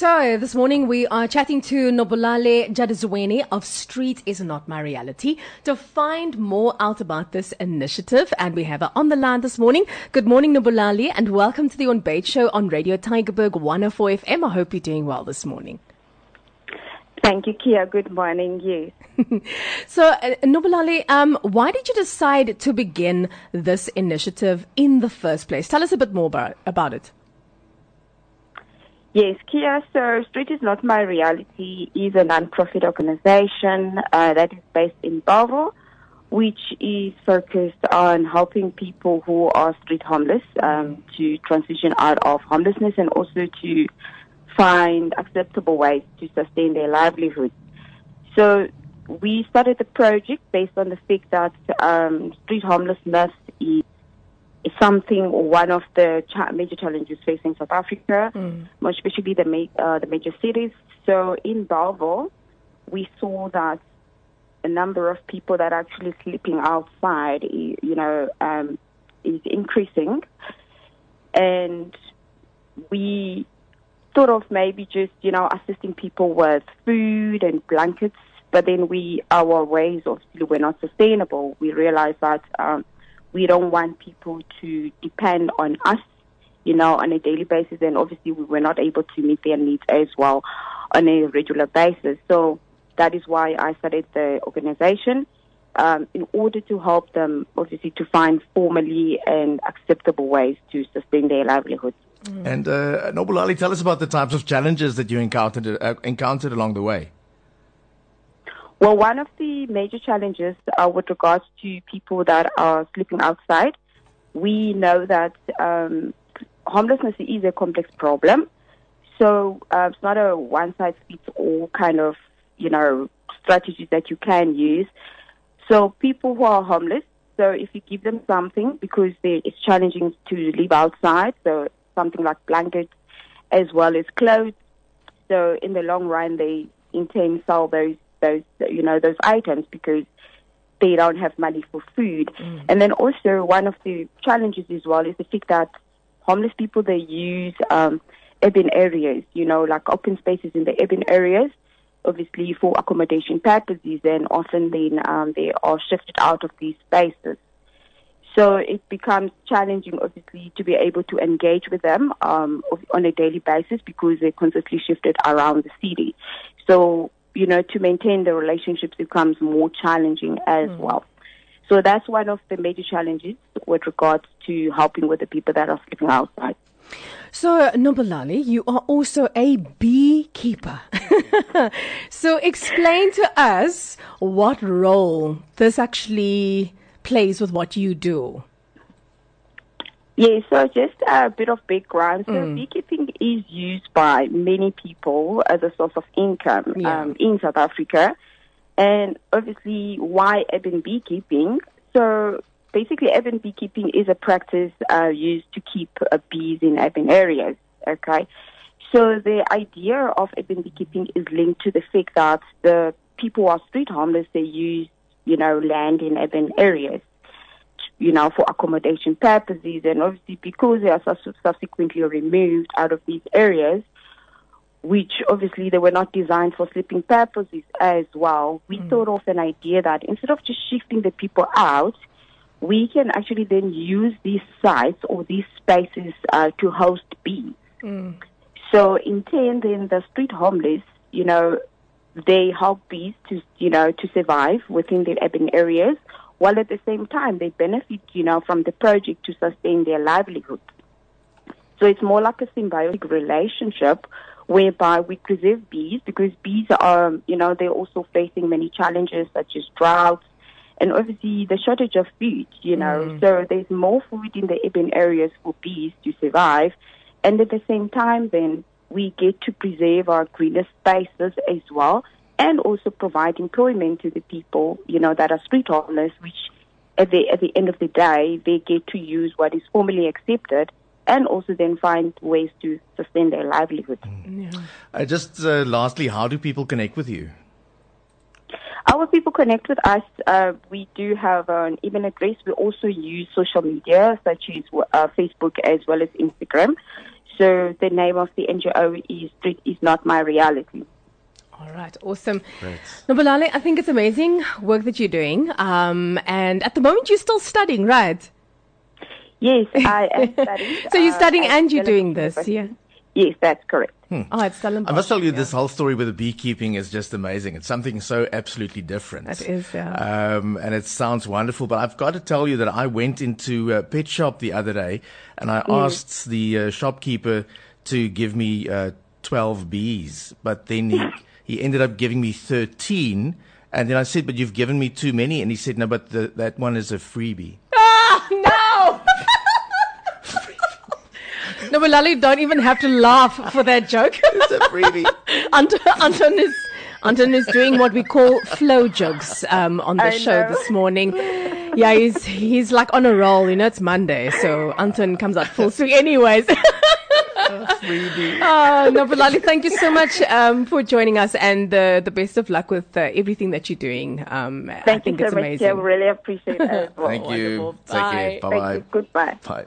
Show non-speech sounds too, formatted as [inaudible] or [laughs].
So, this morning we are chatting to Nobulale Jadizweni of Street Is Not My Reality to find more out about this initiative. And we have her on the line this morning. Good morning, Nobulale, and welcome to the Ontbyt Show on Radio Tygerberg 104 FM. I hope you're doing well this morning. Thank you, Kia. Good morning. Yes. [laughs] so, uh, Nobulale, um, why did you decide to begin this initiative in the first place? Tell us a bit more about, about it. Yes, Kia. So, Street is Not My Reality is a non-profit organization uh, that is based in Bellville, which is focused on helping people who are street homeless um, to transition out of homelessness and also to find acceptable ways to sustain their livelihood. So, we started the project based on the fact that um, street homelessness is something one of the cha- major challenges facing South Africa, mm. especially the, ma- uh, the major cities. So in Bellville, we saw that a number of people that are actually sleeping outside, you know, um, is increasing, and we thought of maybe just you know assisting people with food and blankets, but then we our ways obviously were not sustainable. We realized that. Um, we don't want people to depend on us, you know, on a daily basis. And obviously, we were not able to meet their needs as well on a regular basis. So that is why I started the organization um, in order to help them, obviously, to find formally and acceptable ways to sustain their livelihoods. Mm. And uh, Nobulale, tell us about the types of challenges that you encountered uh, encountered along the way. Well, one of the major challenges uh, with regards to people that are sleeping outside, we know that um, homelessness is a complex problem. So uh, it's not a one size fits all kind of, you know, strategies that you can use. So people who are homeless, so if you give them something because they, it's challenging to live outside, so something like blankets as well as clothes. So in the long run, they in turn sell those those you know those items because they don't have money for food. Mm. And then also one of the challenges as well is the fact that homeless people they use um, urban areas, you know, like open spaces in the urban areas, obviously for accommodation purposes, and often then um, they are shifted out of these spaces. So it becomes challenging, obviously, to be able to engage with them um, on a daily basis because they're constantly shifted around the city. So you know, to maintain the relationships becomes more challenging as mm. well. So that's one of the major challenges with regards to helping with the people that are sleeping outside. So, Nobulale, you are also a beekeeper. [laughs] so, explain to us what role this actually plays with what you do. Yeah, so just a bit of background. So mm. beekeeping is used by many people as a source of income yeah. um, in South Africa. And obviously, why urban beekeeping? So basically, urban beekeeping is a practice uh, used to keep uh, bees in urban areas. Okay. So the idea of urban beekeeping is linked to the fact that the people who are street homeless, they use, you know, land in urban areas you know, for accommodation purposes. And obviously, because they are subsequently removed out of these areas, which obviously they were not designed for sleeping purposes as well, we mm. thought of an idea that instead of just shifting the people out, we can actually then use these sites or these spaces uh, to host bees. Mm. So in turn, then the street homeless, you know, they help bees to, you know, to survive within the urban areas while at the same time they benefit, you know, from the project to sustain their livelihood. So it's more like a symbiotic relationship whereby we preserve bees because bees are, you know, they're also facing many challenges such as droughts and obviously the shortage of food, you know. Mm. So there's more food in the urban areas for bees to survive. And at the same time, then we get to preserve our greener spaces as well and also provide employment to the people, you know, that are street homeless, which at the, at the end of the day, they get to use what is formally accepted and also then find ways to sustain their livelihood. Mm. Yeah. Uh, just uh, lastly, how do people connect with you? Our people connect with us. Uh, we do have an email address. We also use social media such as uh, Facebook as well as Instagram. So the name of the NGO is Street is Not My Reality. All right, awesome. Great. Nobulale, I think it's amazing work that you're doing. Um, and at the moment, you're still studying, right? Yes, [laughs] I am studying. so you're studying uh, and you're doing this, yeah? Yes, that's correct. Hmm. Oh, it's I must tell you, yeah. this whole story with the beekeeping is just amazing. It's something so absolutely different. That is, yeah. Um, and it sounds wonderful. But I've got to tell you that I went into a pet shop the other day and I mm. asked the uh, shopkeeper to give me uh, 12 bees. But then he, [laughs] he ended up giving me 13. And then I said, but you've given me too many. And he said, no, but the, that one is a freebie. Ah, no! no, but Lali don't even have to laugh for that joke. [laughs] it's a freebie. Anton, Anton is Anton is doing what we call flow jokes um, on the I show know. this morning. Yeah, he's he's like on a roll. You know, it's Monday, so Anton comes out full swing. Anyways. [laughs] oh, [laughs] no, but Lali, thank you so much um, for joining us and uh, the best of luck with uh, everything that you're doing. Um, thank I think you so it's much. Amazing. I really appreciate it. [laughs] Thank you. Bye. Thank you. Bye-bye. Goodbye. Bye.